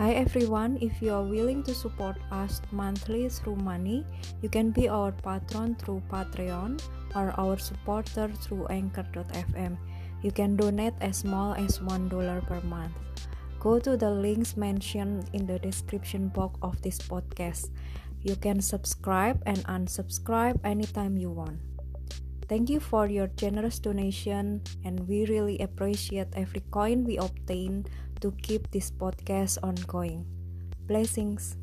Hi everyone, if you are willing to support us monthly through money, you can be our patron through Patreon or our supporter through Anchor.fm. You can donate as small as $1 per month. Go to the links mentioned in the description box of this podcast. You can subscribe and unsubscribe anytime you want. Thank you for your generous donation, and we really appreciate every coin we obtain to keep this podcast ongoing. Blessings.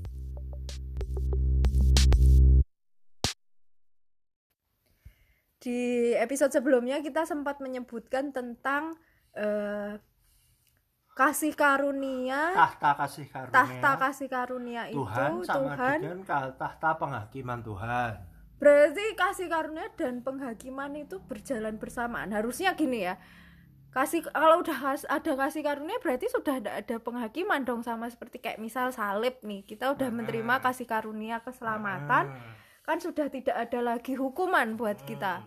Di episode sebelumnya kita sempat menyebutkan tentang uh, kasih karunia tahta kasih karunia tahta kasih karunia Tuhan itu sama Tuhan dengan tahta penghakiman Tuhan berarti kasih karunia dan penghakiman itu berjalan bersamaan. Harusnya gini ya kasih kalau udah ada kasih karunia berarti sudah ada, ada penghakiman dong sama seperti kayak misal salib nih. Kita udah menerima kasih karunia keselamatan Ah, kan sudah tidak ada lagi hukuman buat kita.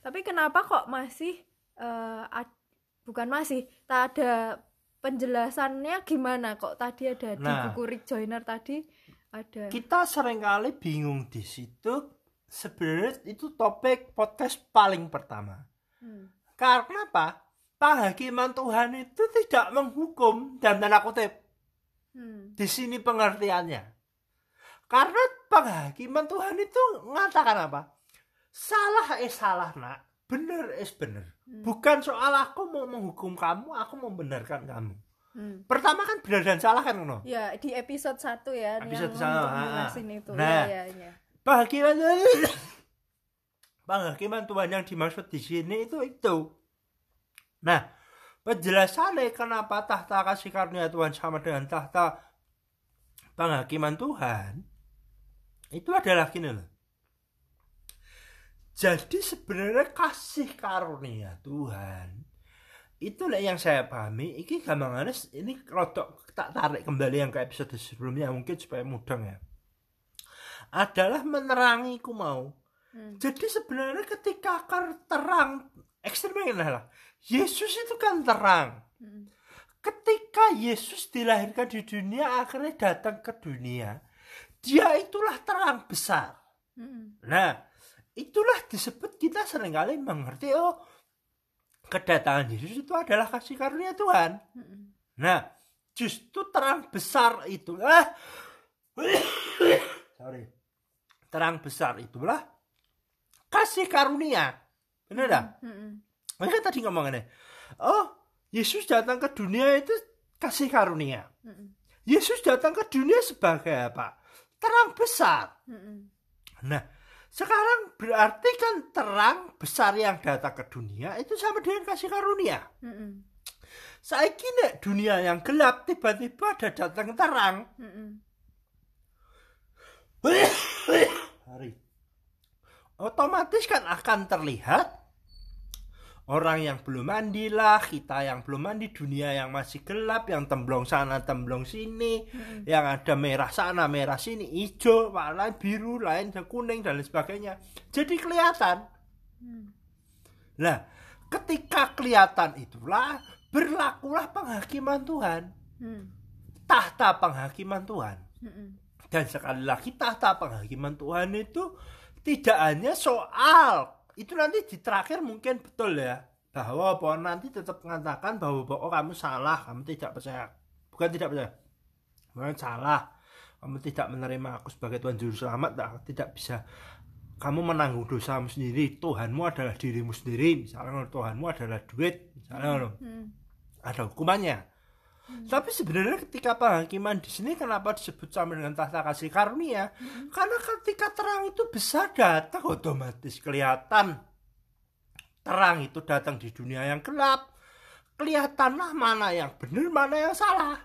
Tapi kenapa kok masih eh, ad- bukan masih tak ada penjelasannya gimana kok tadi ada di Nah. buku Rick Joyner tadi ada? Kita sering kali bingung di situ sebenarnya itu topik podcast paling pertama Hmm. karena apa penghakiman Tuhan itu tidak menghukum dan tanda kutip Hmm. di sini pengertiannya karena penghakiman Tuhan itu mengatakan apa salah eh salah nak benar eh benar Hmm. bukan soal aku mau menghukum kamu aku mau membenarkan kamu Hmm. pertama kan benar dan salah kan no? Ya di episode 1 ya Episode yang satu, untuk ah, jelasin itu. nah. ya, ya, ya. Penghakiman penghakiman Tuhan yang dimaksud di sini itu itu. Nah penjelasannya kenapa tahta kasih karunia Tuhan sama dengan tahta penghakiman Tuhan itu adalah gini loh. Jadi sebenarnya kasih karunia Tuhan itu lah yang saya pahami ini gampangannya ini rodok tak tarik kembali yang ke episode sebelumnya mungkin supaya mudah ya adalah menerangi ku mau Hmm. jadi sebenarnya ketika akan terang ekstrimnya adalah Yesus itu kan terang Hmm. ketika Yesus dilahirkan di dunia akhirnya datang ke dunia dia itulah terang besar Hmm. nah itulah disebut kita sering kali mengerti oh kedatangan Yesus itu adalah kasih karunia Tuhan Hmm. Nah, justru terang besar itu ah, sorry, terang besar itulah kasih karunia. Benar dah? Hmm. Mereka tadi ngomongnya, oh Yesus datang ke dunia itu kasih karunia. Hmm. Yesus datang ke dunia sebagai apa? Terang besar. Hmm. Nah, sekarang berarti kan terang besar yang datang ke dunia itu sama dengan kasih karunia. Hmm. Saya kira dunia yang gelap tiba-tiba ada datang terang. Hmm. Hari. Otomatis kan akan terlihat orang yang belum mandi lah, kita yang belum mandi, dunia yang masih gelap, yang temblong sana, temblong sini, Hmm. yang ada merah sana, merah sini, hijau, warna biru, lain kuning dan lain sebagainya. Jadi kelihatan. Hmm. Nah, ketika kelihatan itulah berlakulah penghakiman Tuhan, Hmm. tahta penghakiman Tuhan. Hmm. Dan sekali lagi tahta penghakiman Tuhan itu tidak hanya soal. Itu nanti di terakhir mungkin betul ya bahwa bahwa nanti tetap mengatakan bahwa bahwa oh, kamu salah, kamu tidak percaya, bukan tidak percaya, bukan salah, kamu tidak menerima aku sebagai Tuhan Juru Selamat, tak, tidak bisa. Kamu menanggung dosamu sendiri, Tuhanmu adalah dirimu sendiri, misalnya Tuhanmu adalah duit, misalnya Hmm. ada hukumannya. Tapi sebenarnya ketika penghakiman di sini kenapa disebut sama dengan tahta kasih karunia? Karena ketika terang itu besar datang otomatis kelihatan. Terang itu datang di dunia yang gelap. Kelihatanlah mana yang benar, mana yang salah.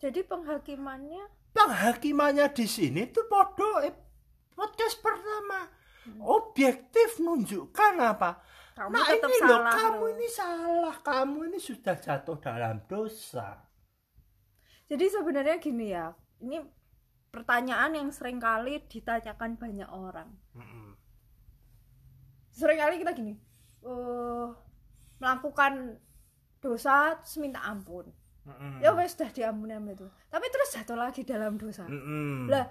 Jadi penghakimannya Penghakimannya di sini tuh podo eh, podcast pertama. Objektif nunjukkan apa? kamu nah tetap ini loh, salah. kamu loh. ini salah, kamu ini sudah jatuh dalam dosa. Jadi sebenarnya gini ya, ini pertanyaan yang sering kali ditanyakan banyak orang. Mm-mm. Sering kali kita gini, eh, melakukan dosa terus minta ampun. Mm-mm. ya wes sudah diampuni sama itu tapi terus jatuh lagi dalam dosa Mm-mm. lah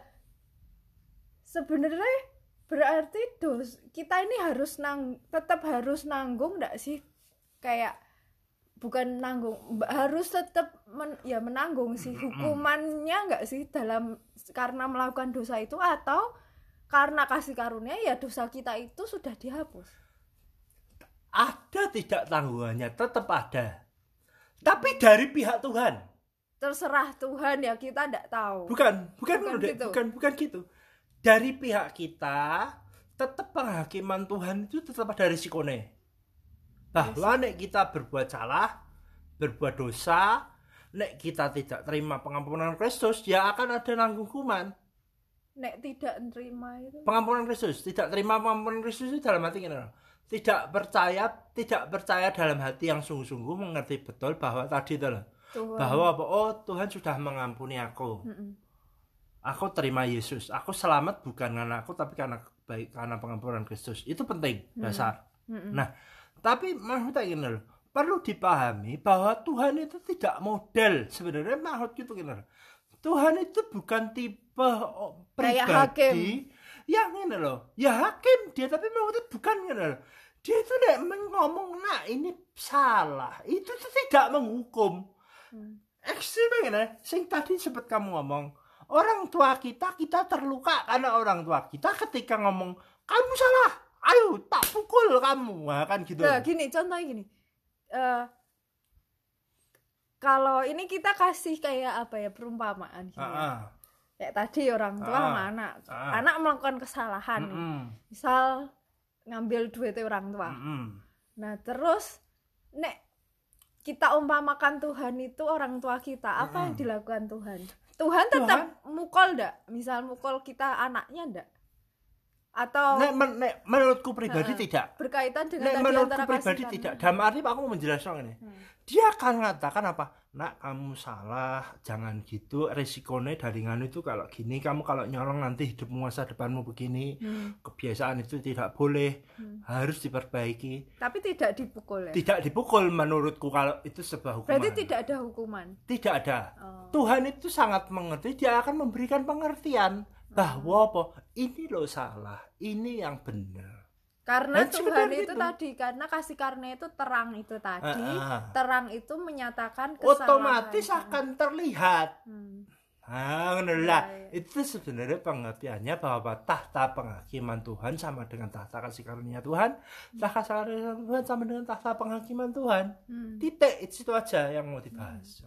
sebenarnya berarti dos kita ini harus nang tetap harus nanggung nggak sih kayak bukan nanggung harus tetap men- ya menanggung sih. Hukumannya nggak sih dalam karena melakukan dosa itu atau karena kasih karunia ya dosa kita itu sudah dihapus? Ada tidak tanggungannya? Tetap ada. Tapi dari pihak Tuhan. Terserah Tuhan ya kita tidak tahu. Bukan bukan Bukan Dek. gitu. bukan bukan gitu. Dari pihak kita tetap penghakiman Tuhan itu tetap ada risikonya bahwa nek kita berbuat salah berbuat dosa nek kita tidak terima pengampunan Kristus ya akan ada nanggung hukuman. Nek tidak nerima itu. Pengampunan Kristus tidak terima pengampunan Kristus itu dalam hati loh. tidak percaya tidak percaya dalam hati yang sungguh-sungguh mengerti betul bahwa tadi itu loh. Tuhan. Bahwa oh Tuhan sudah mengampuni aku. Mm-mm. aku terima Yesus. Aku selamat bukan karena aku tapi karena baik karena pengampunan Kristus. Itu penting dasar. Mm-mm. nah tapi maksudnya gini loh perlu dipahami bahwa Tuhan itu tidak model. Sebenarnya maksud gitu gini loh Tuhan itu bukan tipe oh, Kayak pribadi yang ini loh ya hakim dia tapi maksudnya bukan gini loh dia itu nek ngomong nah ini salah. Itu tuh tidak menghukum. Hmm. ekstrim ya sing tadi sempat kamu ngomong orang tua kita kita terluka karena orang tua kita ketika ngomong kamu salah ayo tak pukul kamu nah, kan gitu Nah, gini contohnya gini Eh, kalau ini kita kasih kayak apa ya perumpamaan gini Ah, ya. ah. kayak tadi orang tua Ah, sama anak ah. anak melakukan kesalahan. Mm-mm, misal ngambil duit orang tua mm-mm. nah terus nek kita umpamakan Tuhan itu orang tua kita apa yang Mm-mm. dilakukan Tuhan Tuhan tetap mukul ndak misal mukul kita anaknya ndak atau Nek, men- nek, menurutku pribadi Ah. tidak. Berkaitan dengan Nek, tadi menurutku antara pribadi tidak. dalam arti aku mau menjelaskan ini? Hmm. dia akan mengatakan apa? Nak kamu salah jangan gitu. Resikonya daringan itu kalau gini kamu kalau nyolong nanti hidupmu masa depanmu begini. Hmm. kebiasaan itu tidak boleh. Hmm. harus diperbaiki. Tapi tidak dipukul ya? Tidak dipukul menurutku kalau itu sebuah hukuman. Berarti tidak ada hukuman? Tidak ada. Oh. Tuhan itu sangat mengerti dia akan memberikan pengertian bahwa apa ini loh salah ini yang benar karena Dan Tuhan itu gitu. tadi karena kasih karunia itu terang itu tadi Ah, ah. terang itu menyatakan kesalahan otomatis akan terlihat Hmm. Iya, lah. iya. Itu sebenarnya pengertiannya bahwa tahta penghakiman Tuhan sama dengan tahta kasih karunia Tuhan. Tahta kasih karunia Tuhan sama dengan tahta penghakiman Tuhan. Hmm. Titik itu aja yang mau dibahas.